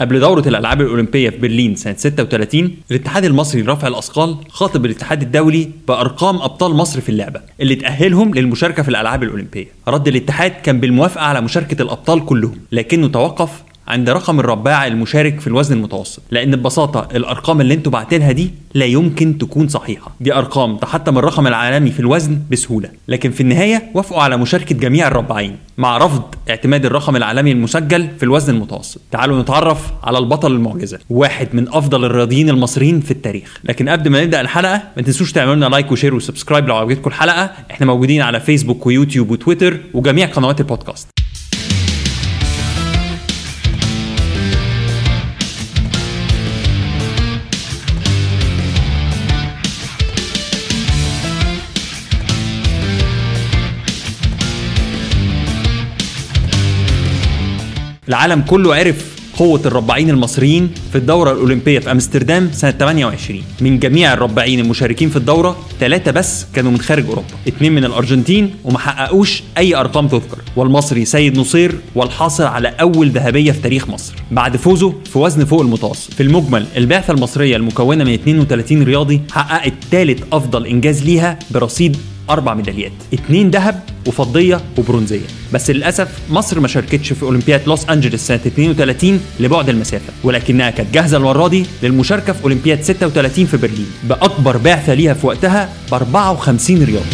قبل دورة الألعاب الأولمبية في برلين سنة 36 الاتحاد المصري لرفع الأثقال خاطب الاتحاد الدولي بأرقام أبطال مصر في اللعبة اللي تأهلهم للمشاركة في الألعاب الأولمبية. رد الاتحاد كان بالموافقة على مشاركة الأبطال كلهم لكنه توقف عند رقم الرباع المشارك في الوزن المتوسط. لأن ببساطة الأرقام اللي أنتوا بعتينها دي لا يمكن تكون صحيحة. دي أرقام تحطم الرقم العالمي في الوزن بسهولة. لكن في النهاية وافقوا على مشاركة جميع الرباعين مع رفض اعتماد الرقم العالمي المسجل في الوزن المتوسط. تعالوا نتعرف على البطل المعجزة واحد من أفضل الرياضيين المصريين في التاريخ. لكن قبل ما نبدأ الحلقة ما تنسوش تعملوا لنا like و share و subscribe لو عجبتكم الحلقة. إحنا موجودين على فيسبوك ويوتيوب وتويتر وجميع قنوات البودكاست. العالم كله عرف قوة الرباعين المصريين في الدورة الأولمبية في أمستردام سنة 28 من جميع الرباعين المشاركين في الدورة ثلاثة بس كانوا من خارج أوروبا. اثنين من الأرجنتين وما حققوش أي أرقام تذكر. والمصري سيد نصير والحاصل على أول ذهبية في تاريخ مصر. بعد فوزه في وزن فوق المتوسط. في المجمل البعثة المصرية المكونة من 32 رياضي حققت ثالث أفضل إنجاز ليها برصيد أربع ميداليات اتنين ذهب وفضية وبرونزية. بس للأسف مصر ما شاركتش في أولمبياد لوس انجلوس سنة 32 لبعد المسافة ولكنها كانت جاهزة المرة دي للمشاركة في أولمبياد 36 في برلين بأكبر بعثة ليها في وقتها ب 54 رياضي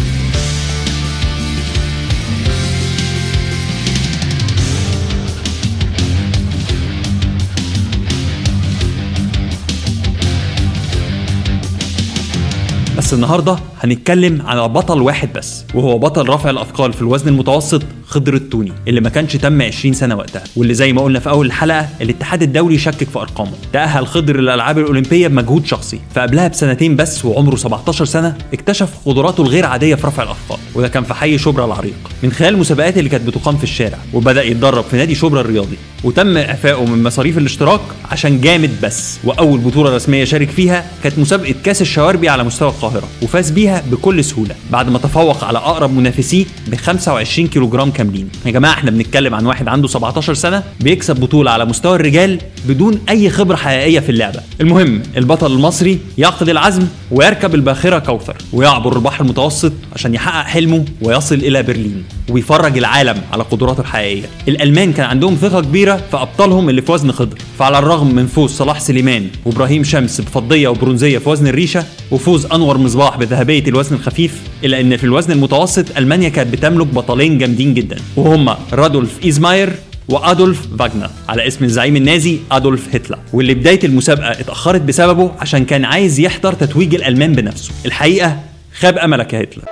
النهارده هنتكلم على بطل واحد بس وهو بطل رفع الأثقال في الوزن المتوسط خضر التوني اللي ما كانش تم 20 سنة وقتها واللي زي ما قلنا في أول الحلقة الاتحاد الدولي شكك في أرقامه. تاهل خضر للألعاب الأولمبية بمجهود شخصي فقبلها بسنتين بس وعمره 17 سنة اكتشف قدراته الغير عاديه في رفع الأثقال وده كان في حي شبرا العريق. من خلال المسابقات اللي كانت بتقام في الشارع وبدأ يتدرب في نادي شبرا الرياضي وتم إعفائه من مصاريف الاشتراك عشان جامد بس وأول بطولة رسمية شارك فيها كانت مسابقة كأس الشواربي على مستوى القاهرة. وفاز بيها بكل سهولة بعد ما تفوق على أقرب منافسيه ب 25 كيلوغرام كاملين. يا جماعة إحنا بنتكلم عن واحد عنده 17 سنة بيكسب بطولة على مستوى الرجال بدون أي خبرة حقيقية في اللعبة. المهم البطل المصري يعقد العزم ويركب الباخرة كوثر ويعبر البحر المتوسط عشان يحقق حلمه ويصل إلى برلين ويفرج العالم على قدراته الحقيقية. الألمان كان عندهم ثقة كبيرة في أبطالهم اللي في وزن خضر. فعلى الرغم من فوز صلاح سليمان وإبراهيم شمس بفضية وبرونزية في وزن الريشة وفوز أنور مصباح بذهبية الوزن الخفيف إلا إن في الوزن المتوسط ألمانيا كانت بتملك بطلين جامدين جدا وهما رودولف إيزماير وأدولف فاجنر على اسم الزعيم النازي أدولف هتلر. واللي بداية المسابقة اتأخرت بسببه عشان كان عايز يحضر تتويج الألمان بنفسه. الحقيقة خاب أملك يا هتلر.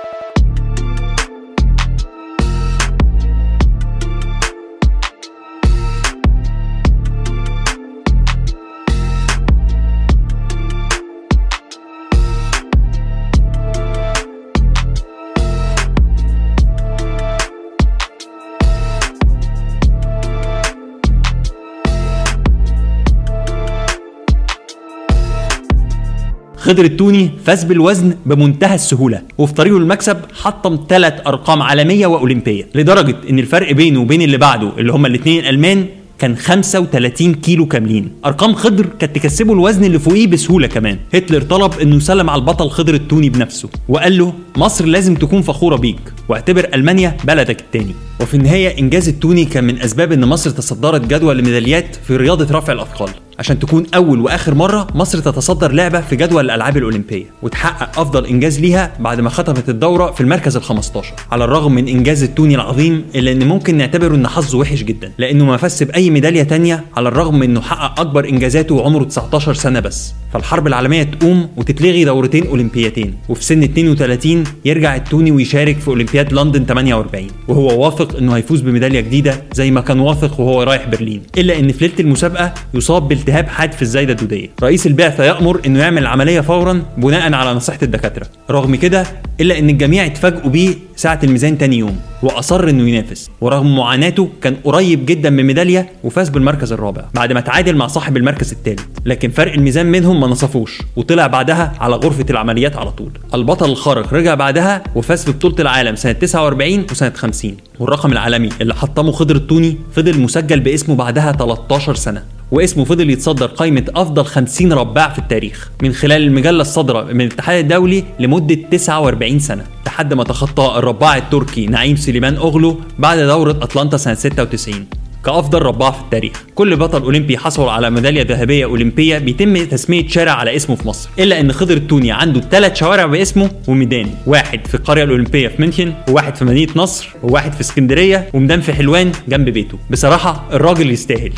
خضر التوني فاز بالوزن بمنتهى السهولة وفي طريقه للمكسب حطم ثلاث أرقام عالمية وأولمبية. لدرجة إن الفرق بينه وبين اللي بعده اللي هما الاثنين الالمان كان 35 كيلو كاملين. أرقام خضر كانت تكسبه الوزن اللي فوقيه بسهولة كمان. هتلر طلب إنه يسلم على البطل خضر التوني بنفسه وقال له مصر لازم تكون فخورة بيك واعتبر ألمانيا بلدك التاني. وفي النهاية إنجاز التوني كان من أسباب إن مصر تصدرت جدول الميداليات في رياضة رفع الأثقال. عشان تكون أول وآخر مرة مصر تتصدر لعبة في جدول الألعاب الأولمبية وتحقق أفضل إنجاز ليها بعد ما ختمت الدورة في المركز ال15 على الرغم من إنجاز التوني العظيم إلا إن ممكن نعتبره إن حظه وحش جدا لأنه ما فاز بأي ميدالية تانية على الرغم من إنه حقق أكبر إنجازاته وعمره 19 سنة بس. فالحرب العالمية تقوم وتتلغي دورتين أولمبيتين وفي سن 32 يرجع التوني ويشارك في أولمبياد لندن 48 وهو واثق إنه هيفوز بميدالية جديدة زي ما كان واثق وهو رايح برلين إلا إن في ليلة المسابقة يصاب بالتهاب حاد في الزايدة الدودية. رئيس البعثة يأمر إنه يعمل العملية فورا بناء على نصيحة الدكاترة. رغم كده إلا إن الجميع اتفاجئوا بيه ساعة الميزان تاني يوم وأصر إنه ينافس. ورغم معاناته كان قريب جدا من ميداليه وفاز بالمركز الرابع بعد ما تعادل مع صاحب المركز الثالث لكن فرق الميزان منهم ما نصفوش وطلع بعدها على غرفة العمليات على طول. البطل الخارق رجع بعدها وفاز في بطوله العالم سنة 49 وسنة 50 والرقم العالمي اللي حطمه خضر التوني فضل مسجل باسمه بعدها 13 سنة. واسمه فضل يتصدر قائمة أفضل 50 رباع في التاريخ من خلال المجلة الصادرة من الاتحاد الدولي لمدة 49 سنة لحد ما تخطى الرباع التركي نعيم سليمان أغلو بعد دورة أتلانتا سنة 96 كأفضل رباع في التاريخ. كل بطل أولمبي حصل على ميدالية ذهبية أولمبية بيتم تسمية شارع على اسمه في مصر إلا أن خضر التوني عنده ثلاث شوارع باسمه وميدان واحد في القرية الأولمبية في ميونخن وواحد في مدينة نصر وواحد في اسكندرية وميدان في حلوان جنب بيته. بصراحة الراجل يستاهل.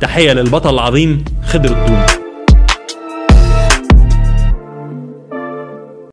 تحية للبطل العظيم خضر التوني